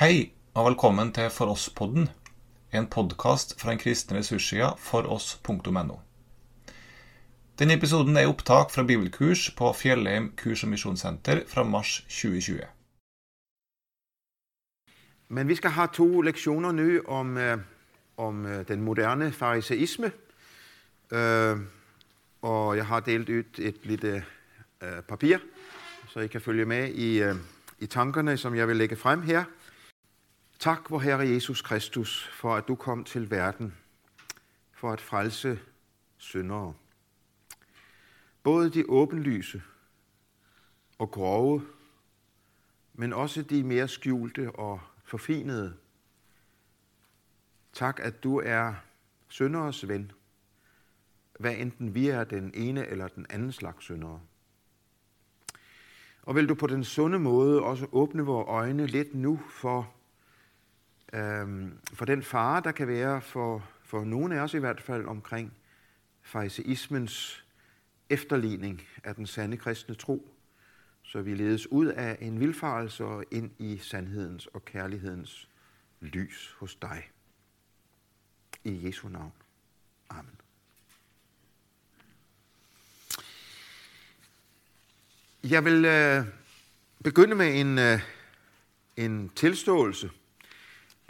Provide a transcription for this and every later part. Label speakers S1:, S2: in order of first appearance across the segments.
S1: Hei og velkommen til For oss-podden, en podkast fra en kristen ressursside foross.no. Denne episoden er opptak fra bibelkurs på Fjellheim kurs- og misjonssenter fra mars 2020.
S2: Men vi skal ha to leksjoner nå om, eh, om eh, den moderne fariseisme. Eh, og jeg har delt ut et lite eh, papir, så I kan følge med i, eh, i tankerne som jeg vil legge frem her. Tak, vor Herre Jesus Kristus, for at du kom til verden for at frelse syndere. Både de åbenlyse og grove, men også de mere skjulte og forfinede. Tak, at du er synderes ven, hvad enten vi er den ene eller den anden slags syndere. Og vil du på den sunde måde også åbne vores øjne lidt nu for, øhm, for den fare, der kan være for, for nogle af os i hvert fald omkring fariseismens efterligning af den sande kristne tro, så vi ledes ud af en vilfarelse og ind i sandhedens og kærlighedens lys hos dig. I Jesu navn. Amen. Jeg vil øh, begynde med en, øh, en tilståelse,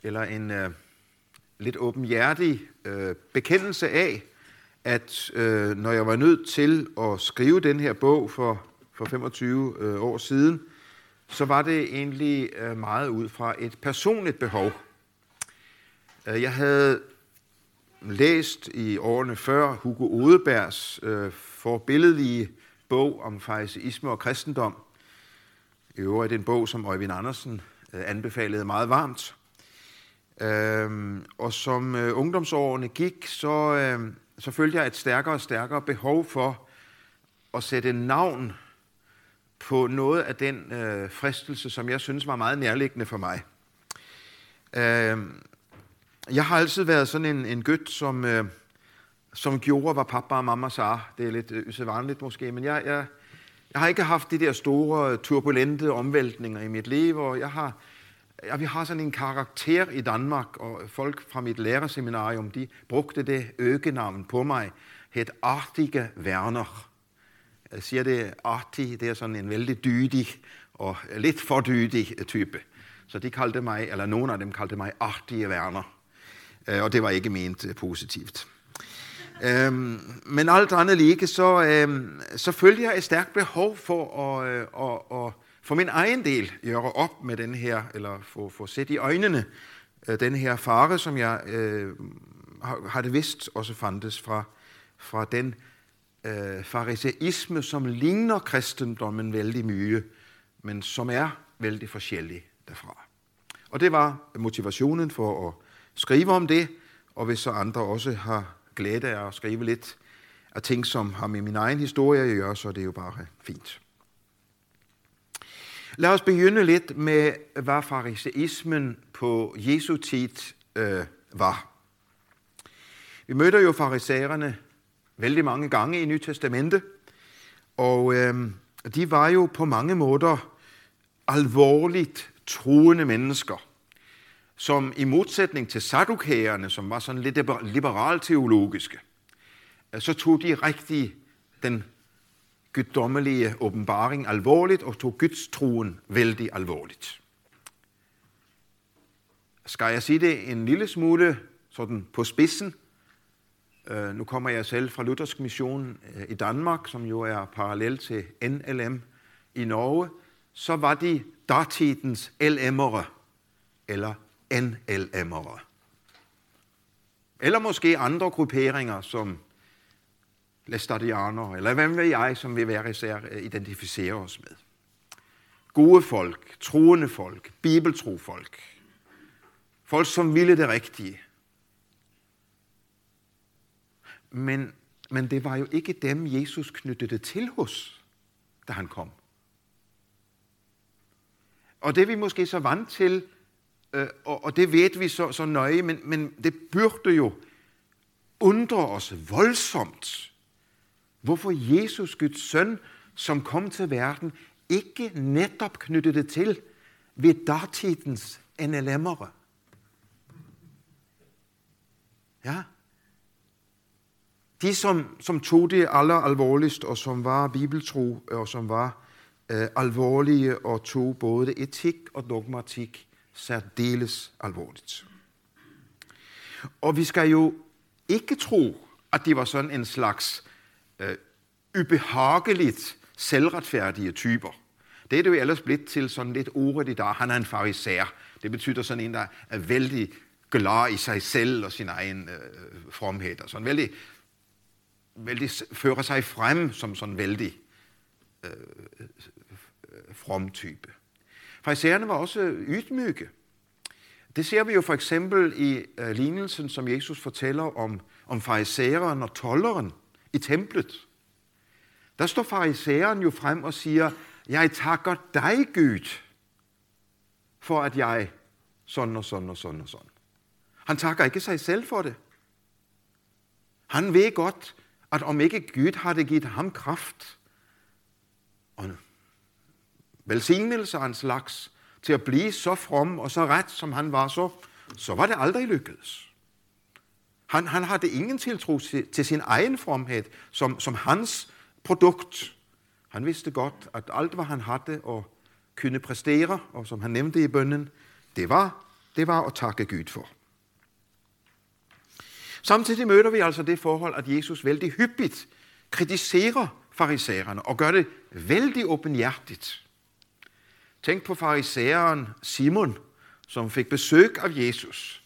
S2: eller en øh, lidt åbenhjertig øh, bekendelse af, at øh, når jeg var nødt til at skrive den her bog for, for 25 øh, år siden, så var det egentlig øh, meget ud fra et personligt behov. Øh, jeg havde læst i årene før Hugo Odebergs øh, forbilledlige bog om fejseisme og kristendom. I øvrigt en bog, som Øjvind Andersen øh, anbefalede meget varmt. Øhm, og som øh, ungdomsårene gik, så, øh, så følte jeg et stærkere og stærkere behov for at sætte navn på noget af den øh, fristelse, som jeg synes var meget nærliggende for mig. Øh, jeg har altid været sådan en, en gødt, som, øh, som gjorde, hvad pappa og mamma sagde. Det er lidt øh, usædvanligt måske, men jeg, jeg, jeg har ikke haft de der store, turbulente omvæltninger i mit liv, og jeg har, ja, vi har sådan en karakter i Danmark, og folk fra mit lærerseminarium, de brugte det øgenavn på mig, het Artige Werner. Jeg siger det artig, det er sådan en vældig dydig og lidt for dydig type. Så de kaldte mig, eller nogen af dem kaldte mig Artige Werner. Øh, og det var ikke ment positivt. Øhm, men alt andet lige, så, øhm, så følte jeg et stærkt behov for at, øh, at, at for min egen del gøre op med den her, eller få, få set i øjnene øh, den her fare, som jeg øh, har, har det vist også fandtes fra, fra den øh, fariseisme, som ligner kristendommen vældig mye, men som er vældig forskellig derfra. Og det var motivationen for at skrive om det, og hvis så andre også har glæde af at skrive lidt af ting, som har med min egen historie at gøre, så er det jo bare fint. Lad os begynde lidt med, hvad fariseismen på Jesu tid øh, var. Vi møder jo farisæerne vældig mange gange i Nyt Testamente, og øh, de var jo på mange måder alvorligt troende mennesker, som i modsætning til sadukæerne, som var sådan lidt liberalteologiske, øh, så tog de rigtig den guddommelige åbenbaring alvorligt og tog Guds troen vældig alvorligt. Skal jeg sige det en lille smule sådan på spidsen? Uh, nu kommer jeg selv fra Luthersk Mission uh, i Danmark, som jo er parallel til NLM i Norge. Så var de datidens LM'ere, eller NLM'ere. Eller måske andre grupperinger, som læstadianer, eller hvem vil jeg, som vi hver især øh, identificerer os med. Gode folk, troende folk, bibeltro folk. Folk, som ville det rigtige. Men, men det var jo ikke dem, Jesus knyttede det til hos, da han kom. Og det er vi måske så vant til, øh, og, og det ved vi så, så nøje, men, men det burde jo undre os voldsomt, hvorfor Jesus, Guds søn, som kom til verden, ikke netop knyttede det til ved datidens NLM'ere. Ja. De, som, som tog det aller alvorligst, og som var bibeltro, og som var øh, alvorlige, og tog både etik og dogmatik særdeles alvorligt. Og vi skal jo ikke tro, at det var sådan en slags øh, ubehageligt selvretfærdige typer. Det er det jo ellers blevet til sådan lidt ordet i dag. Han er en farisæer. Det betyder sådan en, der er vældig glad i sig selv og sin egen øh, fromhed. Og sådan vældig, vældig fører sig frem som sådan vældig øh, from type. Farisæerne var også ydmyge. Det ser vi jo for eksempel i øh, lignelsen, som Jesus fortæller om, om farisæeren og tolleren i templet. Der står farisæeren jo frem og siger, jeg takker dig, Gud, for at jeg sådan og sådan og sådan og sådan. Han takker ikke sig selv for det. Han ved godt, at om ikke Gud havde givet ham kraft og velsignelse af en slags til at blive så from og så ret, som han var, så, så var det aldrig lykkedes. Han, han havde ingen tiltro til, til sin egen fromhed som, som hans produkt. Han vidste godt, at alt, hvad han havde og kunne præstere, og som han nævnte i bønnen, det var, det var at takke Gud for. Samtidig møder vi altså det forhold, at Jesus vældig hyppigt kritiserer farisæerne og gør det vældig åbenhjertigt. Tænk på farisæeren Simon, som fik besøg af Jesus.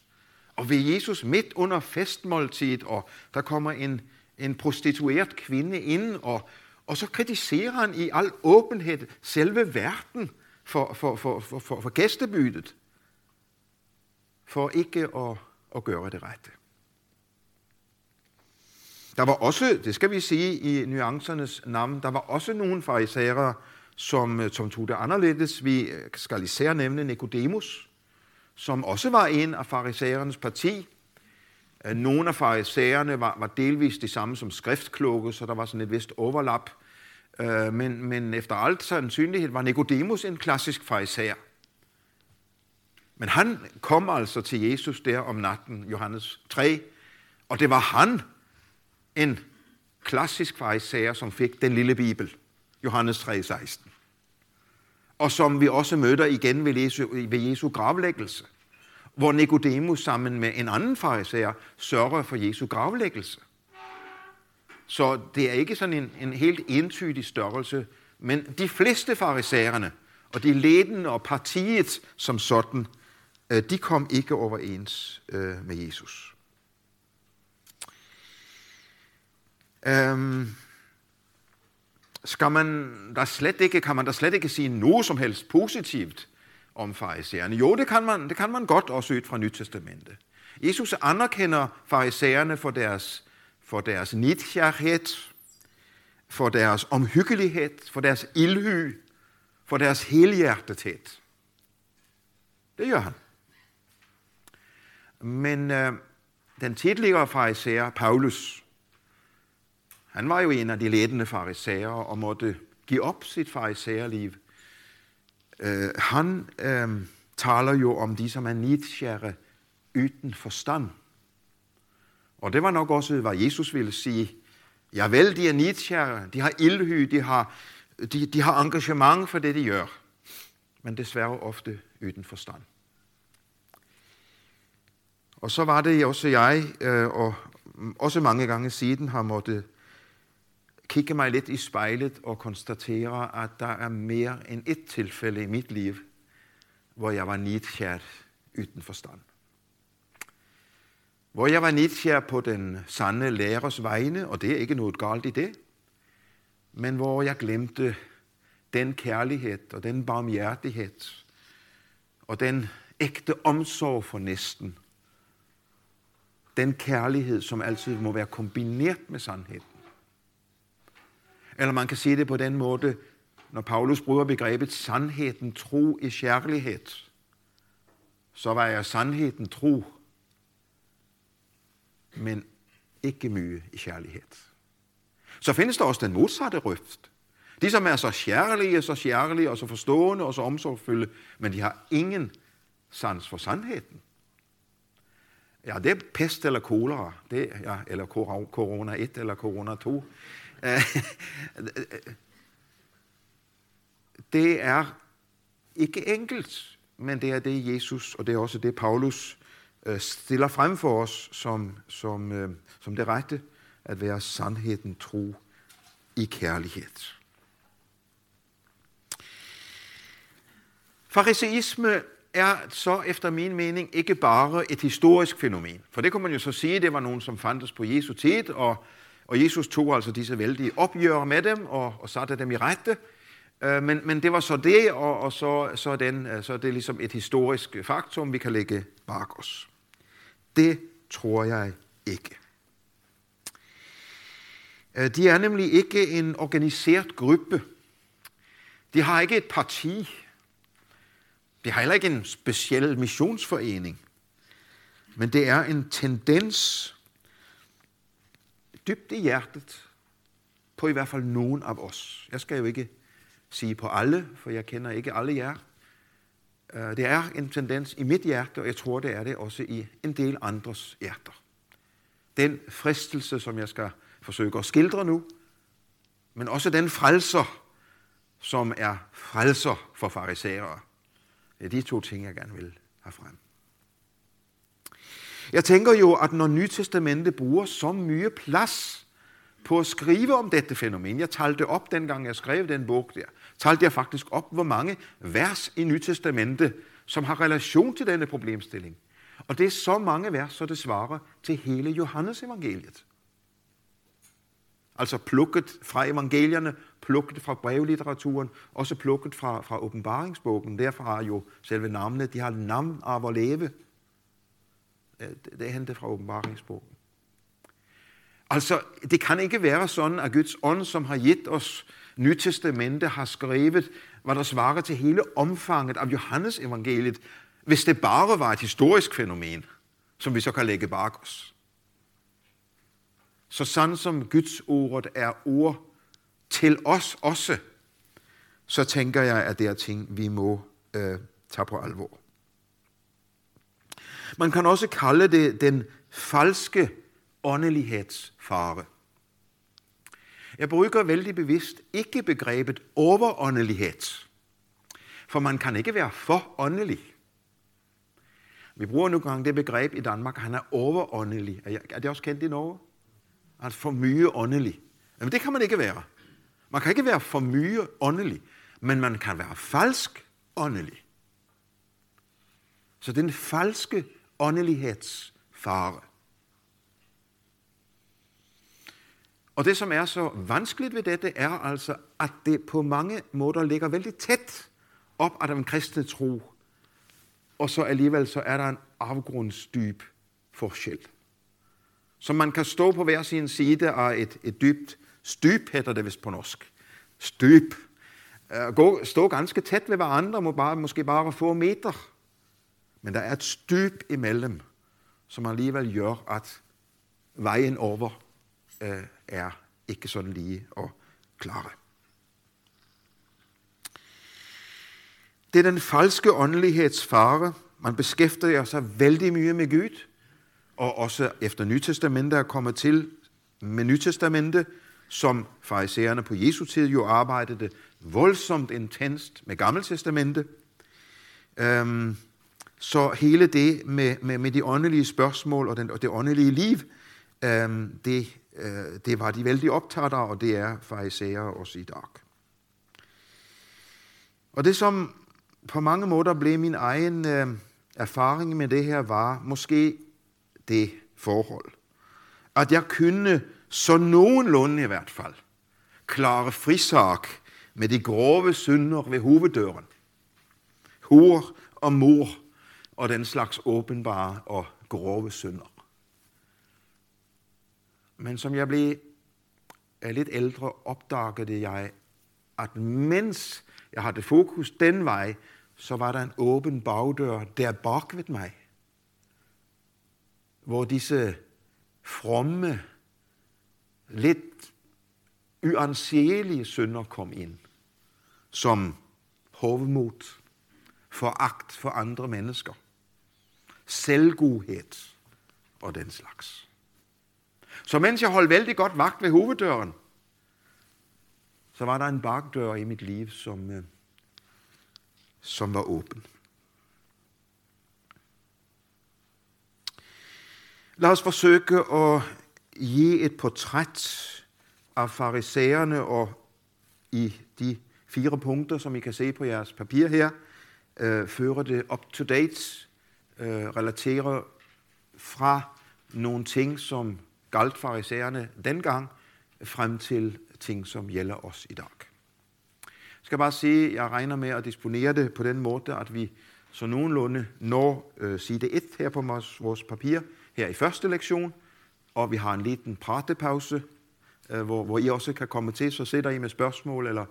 S2: Og ved Jesus midt under festmåltidet, og der kommer en, en prostitueret kvinde ind, og, og så kritiserer han i al åbenhed selve verden for, for, for, for, for, for gæstebydet, for ikke at, at gøre det rette. Der var også, det skal vi sige i nuancernes navn, der var også nogle farisæere, som, som tog det anderledes. Vi skal især nævne Nikodemus, som også var en af farisæernes parti. Nogle af farisæerne var, var delvis de samme som skriftkloge, så der var sådan et vist overlap. Øh, men, men efter alt sandsynlighed var Nikodemus en klassisk farisæer. Men han kom altså til Jesus der om natten, Johannes 3, og det var han, en klassisk farisæer, som fik den lille bibel, Johannes 3, 16. Og som vi også møder igen ved Jesu, ved Jesu gravlæggelse, hvor Nikodemus sammen med en anden farisæer sørger for Jesu gravlæggelse. Så det er ikke sådan en, en helt entydig størrelse, men de fleste farisæerne og de ledende og partiet som sådan, øh, de kom ikke overens øh, med Jesus. Øhm, skal man der slet ikke, kan man da slet ikke sige noget som helst positivt om farisæerne? Jo, det kan man, det kan man godt også ud fra Nytestamentet. Jesus anerkender farisæerne for deres, for deres nidkærhed, for deres omhyggelighed, for deres ildhy, for deres helhjertethed. Det gør han. Men øh, den tidligere farisæer, Paulus, han var jo en af de ledende farisæer og måtte give op sit farisæerliv. Uh, øh, han uh, taler jo om de, som er nidskære uden forstand. Og det var nok også, hvad Jesus ville sige. Ja vel, de er nidskære, de har ildhy, de har, de, de har engagement for det, de gør. Men desværre ofte uden forstand. Og så var det også jeg, øh, og også mange gange siden har måttet kigge mig lidt i spejlet og konstatere, at der er mere end et tilfælde i mit liv, hvor jeg var nidkær uden forstand. Hvor jeg var nidkær på den sande lærers vegne, og det er ikke noget galt i det, men hvor jeg glemte den kærlighed og den barmhjertighed og den ægte omsorg for næsten. Den kærlighed, som altid må være kombineret med sandheden. Eller man kan sige det på den måde, når Paulus bruger begrebet sandheden tro i kærlighed, så var jeg sandheden tro, men ikke mye i kærlighed. Så findes der også den modsatte røft. De, som er så kærlige, så kærlige og så forstående og så omsorgfulde, men de har ingen sans for sandheden. Ja, det er pest eller kolera, det, ja, eller corona 1 eller corona 2. Øh, det er ikke enkelt, men det er det, Jesus, og det er også det, Paulus øh, stiller frem for os som, som, øh, som det rette, at være sandheden tro i kærlighed. Fariseisme er så efter min mening ikke bare et historisk fænomen. For det kunne man jo så sige, det var nogen, som fandtes på Jesu tid, og, og Jesus tog altså disse vældige opgør med dem og, og satte dem i rette. Øh, men, men det var så det, og, og så, så, den, øh, så er det ligesom et historisk faktum, vi kan lægge bag os. Det tror jeg ikke. Øh, de er nemlig ikke en organiseret gruppe. De har ikke et parti. De har heller ikke en speciel missionsforening, men det er en tendens dybt i hjertet på i hvert fald nogen af os. Jeg skal jo ikke sige på alle, for jeg kender ikke alle jer. Øh, det er en tendens i mit hjerte, og jeg tror, det er det også i en del andres hjerter. Den fristelse, som jeg skal forsøge at skildre nu, men også den frelser, som er frelser for farisæere det er de to ting, jeg gerne vil have frem. Jeg tænker jo, at når Nytestamentet bruger så mye plads på at skrive om dette fænomen, jeg talte op dengang jeg skrev den bog der, talte jeg faktisk op, hvor mange vers i Nytestamentet, som har relation til denne problemstilling. Og det er så mange vers, så det svarer til hele Johannes evangeliet. Altså plukket fra evangelierne, plukket fra brevlitteraturen, også plukket fra, fra åbenbaringsbogen. Derfor har jo selve navnet, de har navn af at leve. Øh, det, er hentet fra åbenbaringsbogen. Altså, det kan ikke være sådan, at Guds ånd, som har givet os Nytestamentet, har skrevet, hvad der svarer til hele omfanget af Johannes evangeliet, hvis det bare var et historisk fænomen, som vi så kan lægge bag os. Så sådan som Guds ordet er ord til os også, så tænker jeg, at det er ting, vi må øh, tage på alvor. Man kan også kalde det den falske åndelighetsfare. Jeg bruger vældig bevidst ikke begrebet overåndelighed, for man kan ikke være for åndelig. Vi bruger nogle gange det begreb i Danmark, han er overåndelig. Er det også kendt i Norge? Altså for mye åndelig. Men det kan man ikke være. Man kan ikke være for mye åndelig, men man kan være falsk åndelig. Så den falske åndelighetsfare. Og det, som er så vanskeligt ved dette, er altså, at det på mange måder ligger vældig tæt op af den kristne tro, og så alligevel så er der en afgrundsdyb forskel. Så man kan stå på hver sin side af et, et dybt styp, hedder det vist på norsk. Styp. Øh, gå, stå ganske tæt ved hverandre, må bare, måske bare få meter. Men der er et styp imellem, som alligevel gør, at vejen over øh, er ikke sådan lige og klare. Det er den falske åndelighetsfare. Man beskæftiger sig vældig mye med Gud, og også efter Nytestamentet er kommet til med Nytestamentet, som farisæerne på Jesu tid jo arbejdede voldsomt intenst med Gammeltestamentet. Øhm, så hele det med, med, med de åndelige spørgsmål og, den, og det åndelige liv, øhm, det, øh, det var de vældig optaget af, og det er farisæer også i dag. Og det, som på mange måder blev min egen øh, erfaring med det her, var måske det forhold. At jeg kunne, så nogenlunde i hvert fald, klare frisak med de grove synder ved hoveddøren. Hor og mor og den slags åbenbare og grove synder. Men som jeg blev lidt ældre, opdagede jeg, at mens jeg havde fokus den vej, så var der en åben bagdør der bak ved mig hvor disse fromme, lidt uanselige synder kom ind, som hovmod, foragt for andre mennesker, selvgodhed og den slags. Så mens jeg holdt vældig godt vagt ved hoveddøren, så var der en bagdør i mit liv, som, øh, som var åben. Lad os forsøge at give et portræt af farisæerne og i de fire punkter, som I kan se på jeres papir her, øh, fører det up to date, øh, relaterer fra nogle ting, som galt farisæerne dengang, frem til ting, som gælder os i dag. Jeg skal bare sige, at jeg regner med at disponere det på den måde, at vi så nogenlunde når øh, side 1 her på vores, vores papir, her i første lektion, og vi har en liten pratepause, øh, hvor, hvor I også kan komme til, så sætter I med spørgsmål eller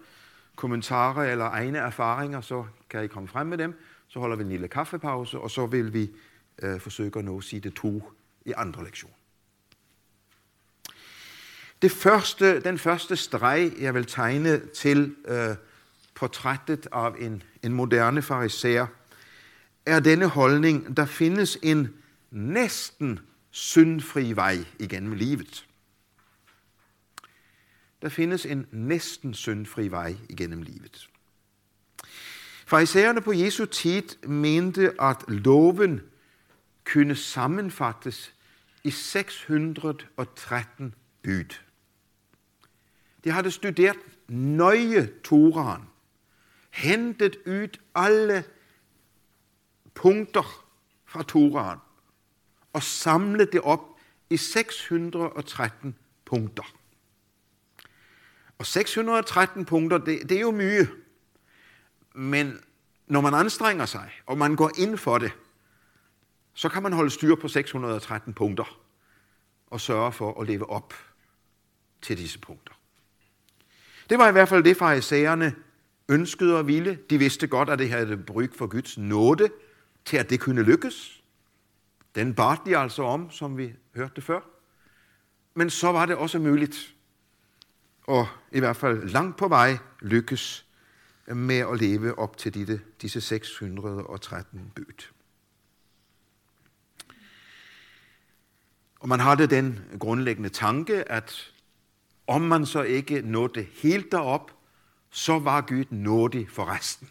S2: kommentarer eller egne erfaringer, så kan I komme frem med dem. Så holder vi en lille kaffepause, og så vil vi øh, forsøge at nå side 2 i andre lektion. Det første, den første streg, jeg vil tegne til øh, portrættet af en, en moderne farisæer, er denne holdning, der findes en næsten syndfri vej igennem livet. Der findes en næsten syndfri vej igennem livet. Farisæerne på Jesu tid mente, at loven kunne sammenfattes i 613 bud. De havde studeret nøje Toraen, hentet ud alle punkter fra Toraen og samlet det op i 613 punkter. Og 613 punkter, det, det er jo mye. Men når man anstrenger sig, og man går ind for det, så kan man holde styr på 613 punkter og sørge for at leve op til disse punkter. Det var i hvert fald det, farisæerne ønskede og ville. De vidste godt, at det havde brug for Guds nåde til, at det kunne lykkes. Den bad de altså om, som vi hørte før. Men så var det også muligt, og i hvert fald langt på vej lykkes med at leve op til disse, disse 613 bud. Og man havde den grundlæggende tanke, at om man så ikke nåede helt derop, så var Gud nådig for resten.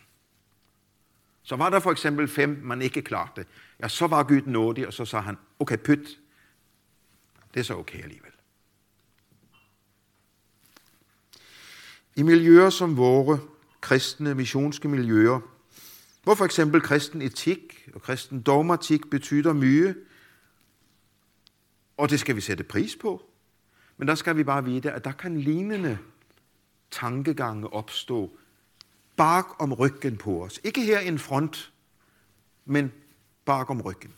S2: Så var der for eksempel fem, man ikke klarte. Ja, så var Gud nådig, og så sagde han, okay, pyt, det er så okay alligevel. I miljøer som vore kristne, missionske miljøer, hvor for eksempel kristen etik og kristen dogmatik betyder mye, og det skal vi sætte pris på, men der skal vi bare vide, at der kan lignende tankegange opstå bak om ryggen på os. Ikke her en front, men bak om ryggen.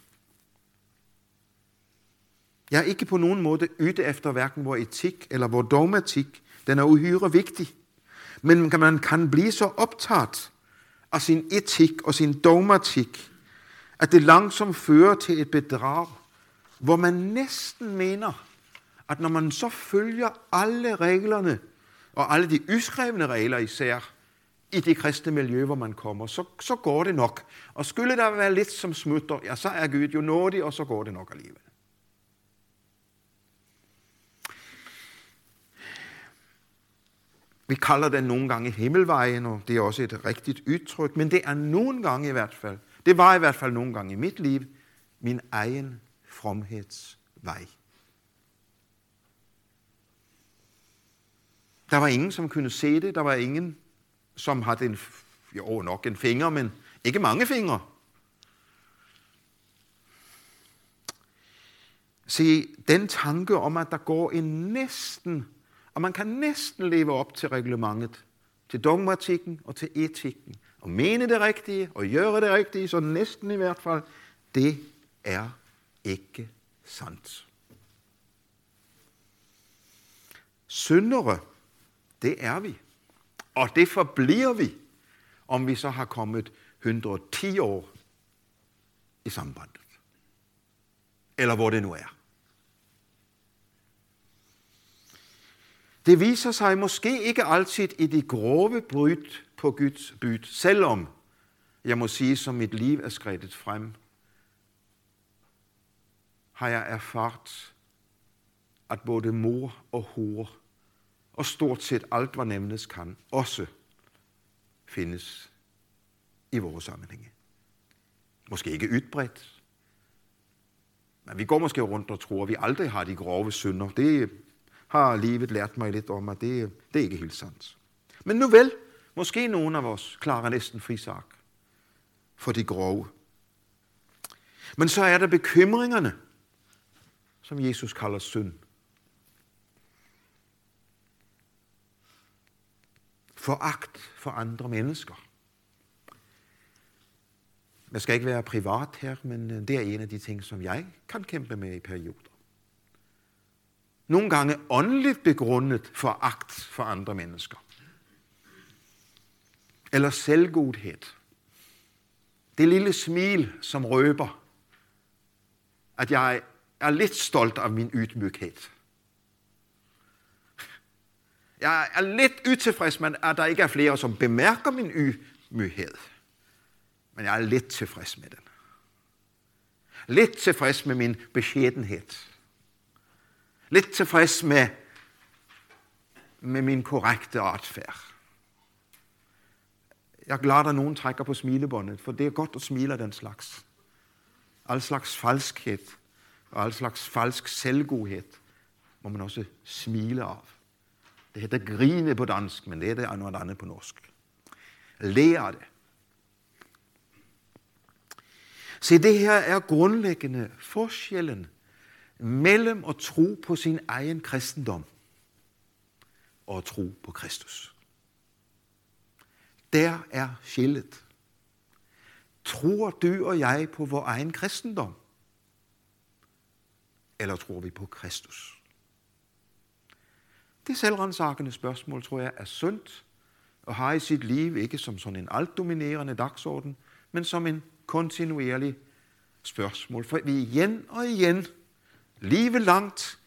S2: Jeg er ikke på nogen måde yde efter hverken vor etik eller vor dogmatik. Den er uhyre vigtig. Men man kan blive så optaget af sin etik og sin dogmatik, at det langsomt fører til et bedrag, hvor man næsten mener, at når man så følger alle reglerne, og alle de uskrevne regler især, i det kristne miljø, hvor man kommer, så, så går det nok. Og skulle der være lidt som smutter, ja, så er Gud jo nådig, og så går det nok alligevel. Vi kalder den nogle gange himmelvejen, og det er også et rigtigt udtryk, men det er nogle gange i hvert fald, det var i hvert fald nogle gange i mit liv, min egen fromhedsvej. Der var ingen, som kunne se det. Der var ingen, som havde en, jo nok en finger, men ikke mange fingre. Se, den tanke om, at der går en næsten og man kan næsten leve op til reglementet, til dogmatikken og til etikken. Og mene det rigtige og gøre det rigtige, så næsten i hvert fald, det er ikke sandt. Syndere, det er vi. Og det forbliver vi, om vi så har kommet 110 år i sambandet. Eller hvor det nu er. Det viser sig måske ikke altid i de grove bryt på Guds byd, selvom jeg må sige, som mit liv er skredet frem, har jeg erfart, at både mor og hår, og stort set alt, hvad nævnes kan, også findes i vores sammenhænge. Måske ikke ytbredt, men vi går måske rundt og tror, at vi aldrig har de grove synder. Det har livet lært mig lidt om, at det, det er ikke helt sandt. Men nu vel, måske nogen af os klarer næsten frisak for de grove. Men så er der bekymringerne, som Jesus kalder synd. Foragt for andre mennesker. Jeg skal ikke være privat her, men det er en af de ting, som jeg kan kæmpe med i perioder. Nogle gange åndeligt begrundet foragt for andre mennesker. Eller selvgodhed. Det lille smil, som røber, at jeg er lidt stolt af min ydmyghed. Jeg er lidt utilfreds med, at der ikke er flere, som bemærker min ydmyghed. Men jeg er lidt tilfreds med den. Lidt tilfreds med min beskedenhed. Lidt tilfreds med, med min korrekte adfærd. Jeg er glad, at nogen trækker på smilebåndet, for det er godt at smile den slags. Al slags falskhed og al slags falsk selvgodhed må man også smile af. Det hedder grine på dansk, men det er noget andet på norsk. Lære det. Se, det her er grundlæggende forskellen mellem at tro på sin egen kristendom og at tro på Kristus. Der er skillet. Tror du og jeg på vores egen kristendom? Eller tror vi på Kristus? Det selvrensakende spørgsmål, tror jeg, er sundt og har i sit liv ikke som sådan en altdominerende dagsorden, men som en kontinuerlig spørgsmål. For vi igen og igen, livet langt,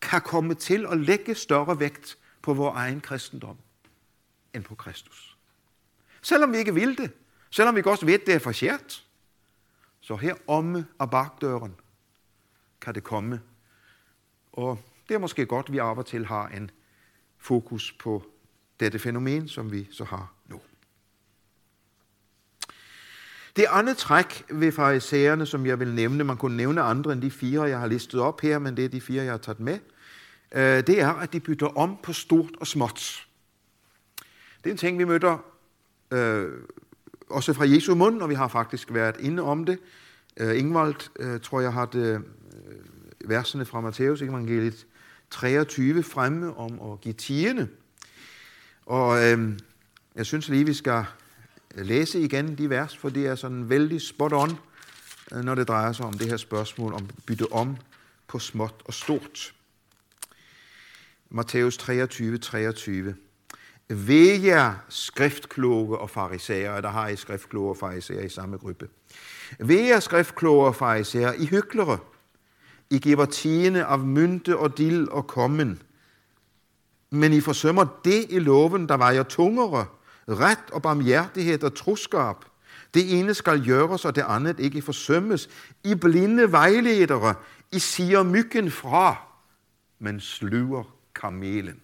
S2: kan komme til at lægge større vægt på vores egen kristendom end på Kristus. Selvom vi ikke vil det, selvom vi godt ved, det er forkert, så her omme af bagdøren kan det komme. Og det er måske godt, at vi af og til har en fokus på dette fænomen, som vi så har nu. Det andet træk ved farisæerne, som jeg vil nævne, man kunne nævne andre end de fire, jeg har listet op her, men det er de fire, jeg har taget med, øh, det er, at de bytter om på stort og småt. Det er en ting, vi møder øh, også fra Jesu mund, og vi har faktisk været inde om det. Øh, Ingvald, øh, tror jeg, har det, øh, versene fra Matteus evangeliet 23 fremme om at give tiende. Og øh, jeg synes lige, vi skal læse igen de vers, for det er sådan vældig spot on, øh, når det drejer sig om det her spørgsmål om bytte om på småt og stort. Matthæus 23, 23. Ved jer skriftkloge og farisæere, der har I skriftkloge og farisæere i samme gruppe. Ved jer skriftkloge og farisæere, I hyklere, I giver tiende af mynte og dild og kommen, men I forsømmer det i loven, der vejer tungere, ret og barmhjertighed og troskab. Det ene skal gøres, og det andet ikke forsømmes. I blinde vejledere, I siger myggen fra, men sluger kamelen.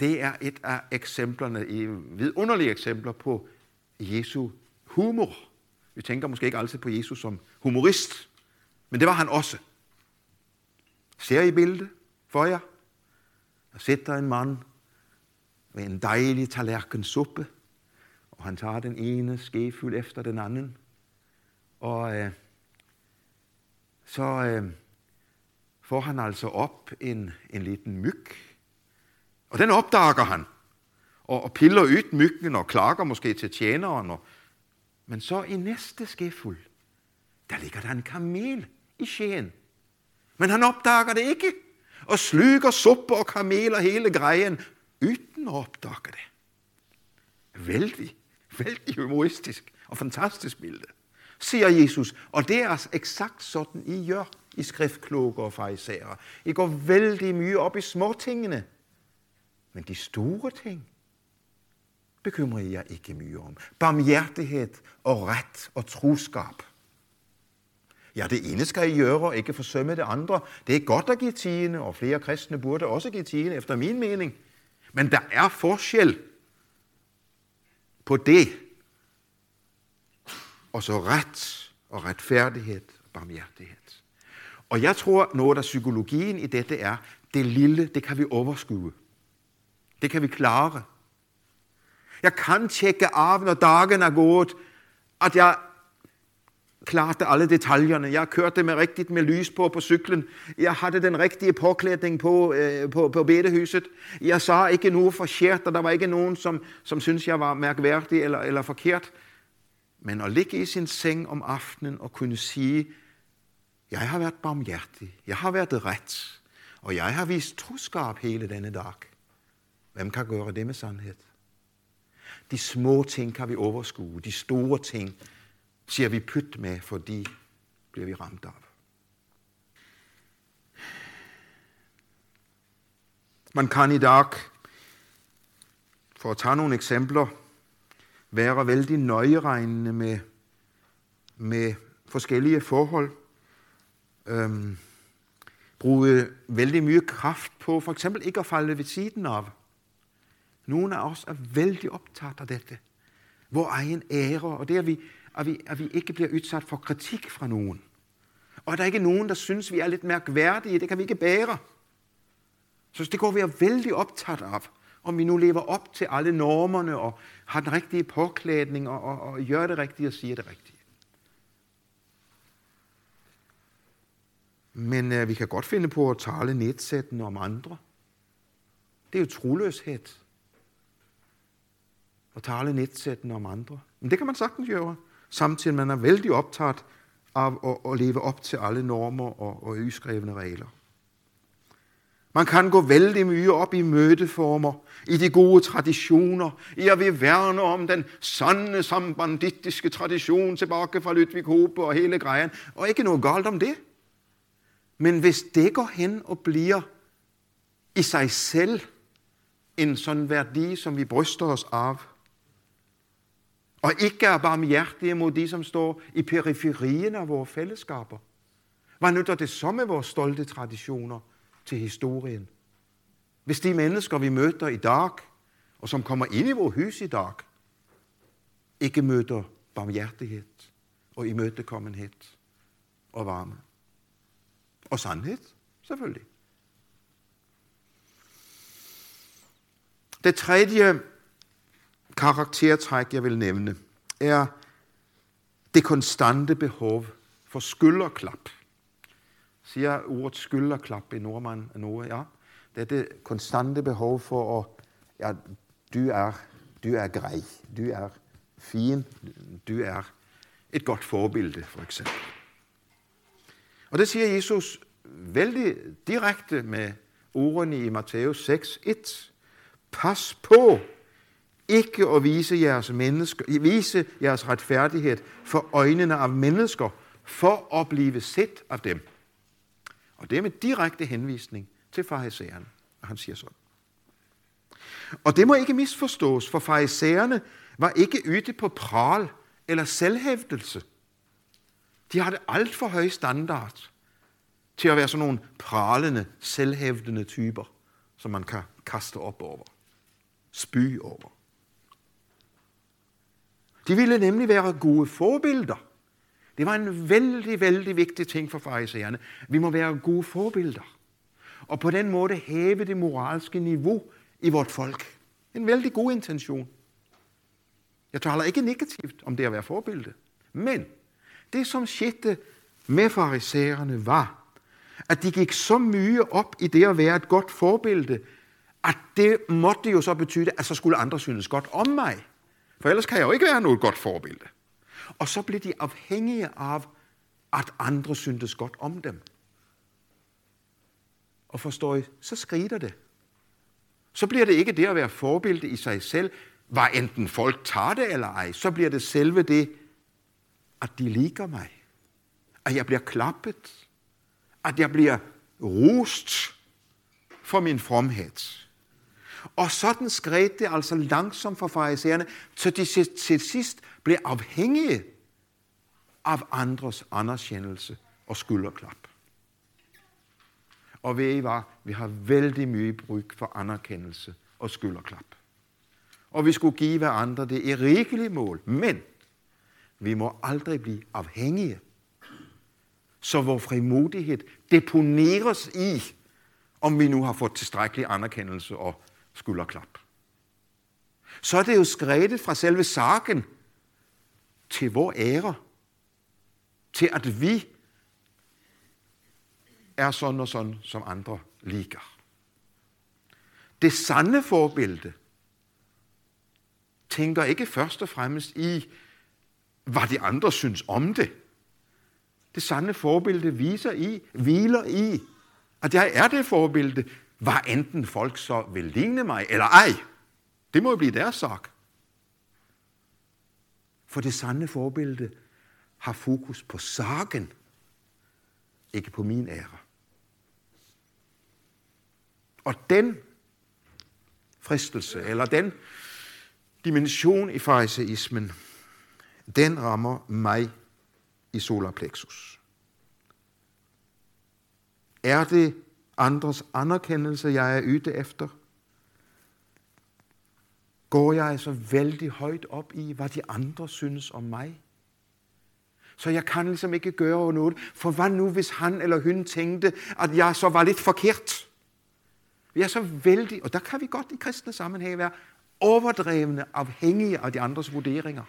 S2: Det er et af eksemplerne, i vidunderlige eksempler på Jesu humor. Vi tænker måske ikke altid på Jesus som humorist, men det var han også. Ser I billedet for jer? Der sidder en mand med en dejlig tallerken suppe, og han tager den ene skefuld efter den anden. Og øh, så øh, får han altså op en, en liten myg, og den opdager han, og, og piller ud myggen og klager måske til tjeneren. Og, men så i næste skefuld, der ligger der en kamel i skeen. Men han opdager det ikke, og sluger suppe og kameler hele grejen, uden at opdage det. Vældig, vældig humoristisk og fantastisk bilde, siger Jesus. Og det er altså eksakt sådan, I gør i skriftkloge og farisæere. I går vældig mye op i småtingene. Men de store ting, bekymrer jeg ikke mye om. Barmhjertighed og ret og troskab. Ja, det ene skal I gøre, og ikke forsømme det andre. Det er godt at give tiende, og flere kristne burde også give tiende, efter min mening. Men der er forskel på det, og så ret og retfærdighed og barmhjertighed. Og jeg tror, noget af psykologien i dette er, det lille, det kan vi overskue. Det kan vi klare. Jeg kan tjekke af, når dagen er gået, at jeg klarte alle detaljerne. Jeg kørte med rigtigt med lys på på cyklen. Jeg havde den rigtige påklædning på, øh, på, på bedehuset. Jeg sa ikke noget forkert, og der var ikke nogen, som, som syntes, jeg var mærkværdig eller, eller forkert. Men at ligge i sin seng om aftenen og kunne sige, jeg har været barmhjertig, jeg har været ret, og jeg har vist troskab hele denne dag. Hvem kan gøre det med sandhed? De små ting kan vi overskue, de store ting siger vi pyt med, fordi bliver vi ramt af. Man kan i dag, for at tage nogle eksempler, være vældig nøjeregnende med, med forskellige forhold. Øhm, bruge vældig mye kraft på for eksempel ikke at falde ved siden af. Nogle af os er vældig optaget af dette. Hvor egen ære, og det er vi, at vi, at vi ikke bliver udsat for kritik fra nogen. Og at der ikke er nogen, der synes, vi er lidt mærkværdige, det kan vi ikke bære. Så det går vi er vældig optaget af, om vi nu lever op til alle normerne og har den rigtige påklædning og, og, og gør det rigtige og siger det rigtige. Men øh, vi kan godt finde på at tale nedsættende om andre. Det er jo troløshed. At tale nedsættende om andre. Men det kan man sagtens gøre, samtidig man er vældig optaget af at, at leve op til alle normer og, og uskrevne regler. Man kan gå vældig mye op i mødeformer, i de gode traditioner, i at vi værne om den sande sambandittiske tradition tilbage fra Ludvig Hope og hele grejen, og ikke noget galt om det. Men hvis det går hen og bliver i sig selv en sådan værdi, som vi bryster os af, og ikke er barmhjertige mod de, som står i periferien af vores fællesskaber, hvad nytter det så med vores stolte traditioner til historien? Hvis de mennesker, vi møder i dag, og som kommer ind i vores hus i dag, ikke møder barmhjertighed og imødekommenhed og varme. Og sandhed, selvfølgelig. Det tredje karaktertræk, jeg vil nævne, er det konstante behov for skulderklap. Siger ordet skulderklap i nordmand noget? Ja. Det er det konstante behov for at, ja, du er, du er grej, du er fin, du er et godt forbillede, for eksempel. Og det siger Jesus vældig direkte med ordene i Matthæus 6, 1. Pas på ikke at vise jeres, menneske, vise jeres retfærdighed for øjnene af mennesker, for at blive set af dem. Og det er med direkte henvisning til farisæerne, Og han siger sådan. Og det må ikke misforstås, for farisæerne var ikke yde på pral eller selvhævdelse. De havde alt for høj standard til at være sådan nogle pralende, selvhævdende typer, som man kan kaste op over, spy over. De ville nemlig være gode forbilder. Det var en vældig, vældig vigtig ting for farisæerne. Vi må være gode forbilder. Og på den måde hæve det moralske niveau i vort folk. En vældig god intention. Jeg taler ikke negativt om det at være forbilde. Men det, som skete med farisæerne, var, at de gik så mye op i det at være et godt forbilde, at det måtte jo så betyde, at så skulle andre synes godt om mig. For ellers kan jeg jo ikke være noget godt forbillede. Og så blev de afhængige af, at andre syntes godt om dem. Og forstår I, så skrider det. Så bliver det ikke det at være forbillede i sig selv, var enten folk tager det eller ej. Så bliver det selve det, at de liker mig. At jeg bliver klappet. At jeg bliver rost for min fromhed. Og sådan skred det altså langsomt for farisæerne, så de til sidst blev afhængige af andres anerkendelse og skulderklap. Og ved I hvad? Vi har vældig mye brug for anerkendelse og skulderklap. Og vi skulle give hverandre det i rigeligt mål. Men vi må aldrig blive afhængige. Så vores frimodighed deponeres i, om vi nu har fået tilstrækkelig anerkendelse og skulderklap. Så er det jo skredet fra selve saken til vor ære, til at vi er sådan og sådan, som andre liker. Det sande forbillede tænker ikke først og fremmest i, hvad de andre synes om det. Det sande forbillede viser i, hviler i, at jeg er det forbillede, var enten folk så vil ligne mig eller ej. Det må jo blive deres sag. For det sande forbillede har fokus på sagen, ikke på min ære. Og den fristelse, eller den dimension i fariseismen, den rammer mig i solar plexus. Er det andres anerkendelse, jeg er yde efter? Går jeg så vældig højt op i, hvad de andre synes om mig? Så jeg kan ligesom ikke gøre noget. For hvad nu, hvis han eller hun tænkte, at jeg så var lidt forkert? Vi er så vældig, og der kan vi godt i kristne sammenhæng være overdrevne, afhængige af de andres vurderinger.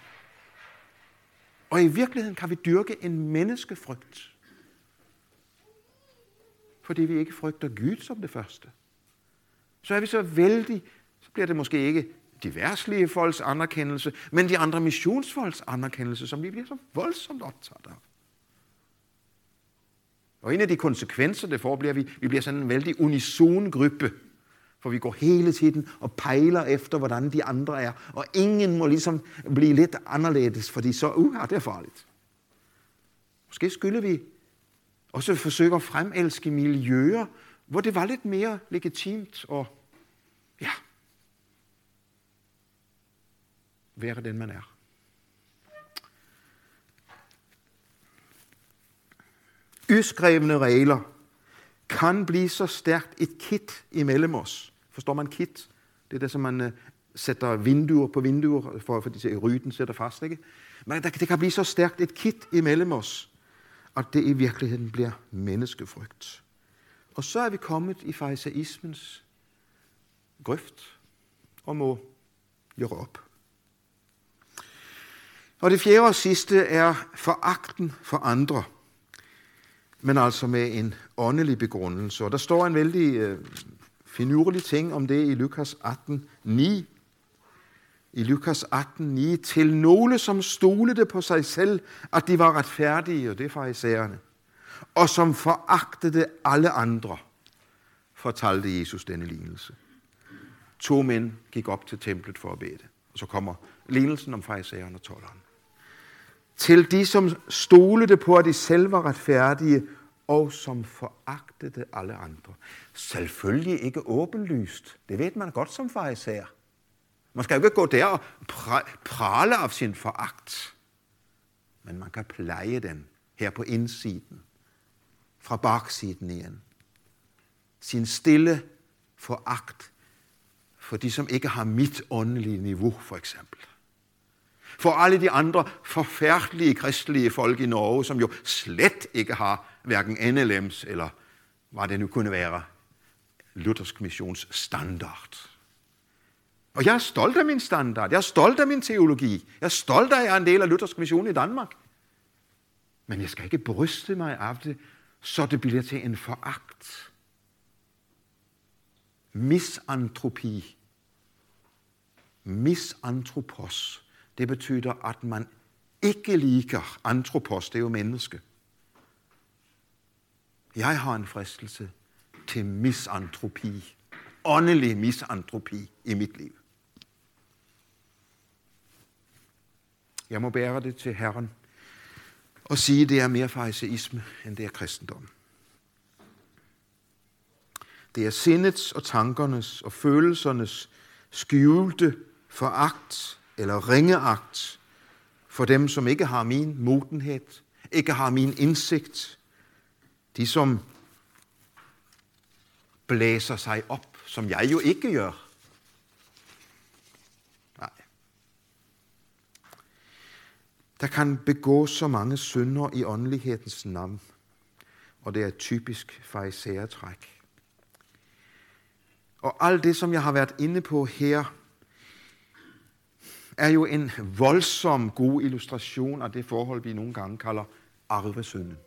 S2: Og i virkeligheden kan vi dyrke en menneskefrygt. Fordi vi ikke frygter Gud som det første. Så er vi så vældig, så bliver det måske ikke de værtslige folks anerkendelse, men de andre missionsfolks anerkendelse, som vi bliver så voldsomt optaget af. Og en af de konsekvenser, det får, bliver, at vi, vi bliver sådan en vældig unison gruppe. For vi går hele tiden og pejler efter, hvordan de andre er. Og ingen må ligesom blive lidt anderledes, fordi så, uh, det er farligt. Måske skylder vi også forsøge at fremelske miljøer, hvor det var lidt mere legitimt og ja, være den, man er. Uskrevne regler kan blive så stærkt et kit imellem os. Forstår man kit? Det er det, som man uh, sætter vinduer på vinduer, for, for de ryden sætter fast. Ikke? Men det kan blive så stærkt et kit imellem os, og det i virkeligheden bliver menneskefrygt. Og så er vi kommet i farisaismens grøft og må gøre op. Og det fjerde og sidste er foragten for andre, men altså med en åndelig begrundelse. Og der står en vældig øh, finurlig ting om det i Lukas 18, 9. I Lukas 18, 9. Til nogle, som stolede på sig selv, at de var retfærdige, og det er farisæerne, og som foragtede alle andre, fortalte Jesus denne lignelse. To mænd gik op til templet for at bede. Og så kommer lignelsen om farisæerne og tolleren til de, som stolede på, at de selv var retfærdige, og som foragtede alle andre. Selvfølgelig ikke åbenlyst. Det ved man godt som fariser. Man skal jo ikke gå der og prale af sin foragt. Men man kan pleje den her på indsiden, fra baksiden igen. Sin stille foragt for de, som ikke har mit åndelige niveau, for eksempel for alle de andre forfærdelige kristelige folk i Norge, som jo slet ikke har hverken NLM's eller hvad det nu kunne være, luthersk missions standard. Og jeg er stolt af min standard. Jeg er stolt af min teologi. Jeg er stolt af, at jeg er en del af luthersk mission i Danmark. Men jeg skal ikke bryste mig af det, så det bliver til en foragt. Misantropi. Misantropos det betyder, at man ikke liker antropos, det er jo menneske. Jeg har en fristelse til misantropi, åndelig misantropi i mit liv. Jeg må bære det til Herren og sige, at det er mere fariseisme, end det er kristendom. Det er sindets og tankernes og følelsernes skjulte foragt eller ringeagt for dem, som ikke har min modenhed, ikke har min indsigt. De, som blæser sig op, som jeg jo ikke gør. Der kan begås så mange synder i åndelighedens navn, og det er et typisk farisæertræk. Og alt det, som jeg har været inde på her, er jo en voldsom god illustration af det forhold, vi nogle gange kalder arvesynden.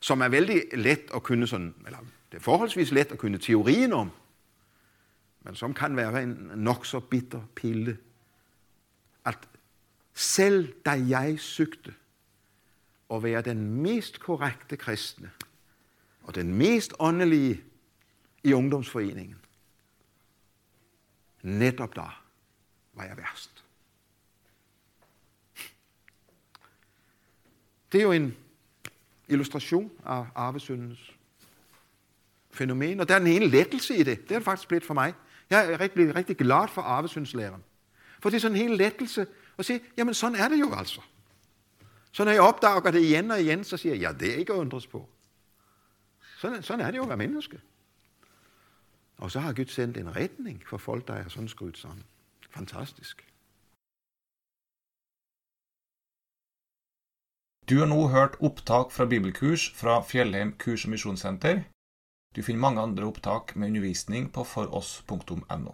S2: Som er vældig let at kunne sådan, eller det er forholdsvis let at kunne teorien om, men som kan være en nok så bitter pille. At selv da jeg søgte at være den mest korrekte kristne, og den mest åndelige i ungdomsforeningen, netop der var jeg værst. Det er jo en illustration af arvesyndens fænomen, og der er en ene lettelse i det. Det er det faktisk blevet for mig. Jeg er rigtig, rigtig glad for arvesyndslæren. For det er sådan en hel lettelse og sige, jamen sådan er det jo altså. Så når jeg opdager det igen og igen, så siger jeg, ja, det er ikke at undres på. Sådan, sådan er det jo at være menneske. Og så har Gud sendt en retning for folk, der er sådan skruet sammen. Fantastisk.
S1: Du har nu hørt optag fra bibelkurs fra Fjellheim kurs- og misjonssenter. Du finner mange andre opptak med undervisning på foross.no.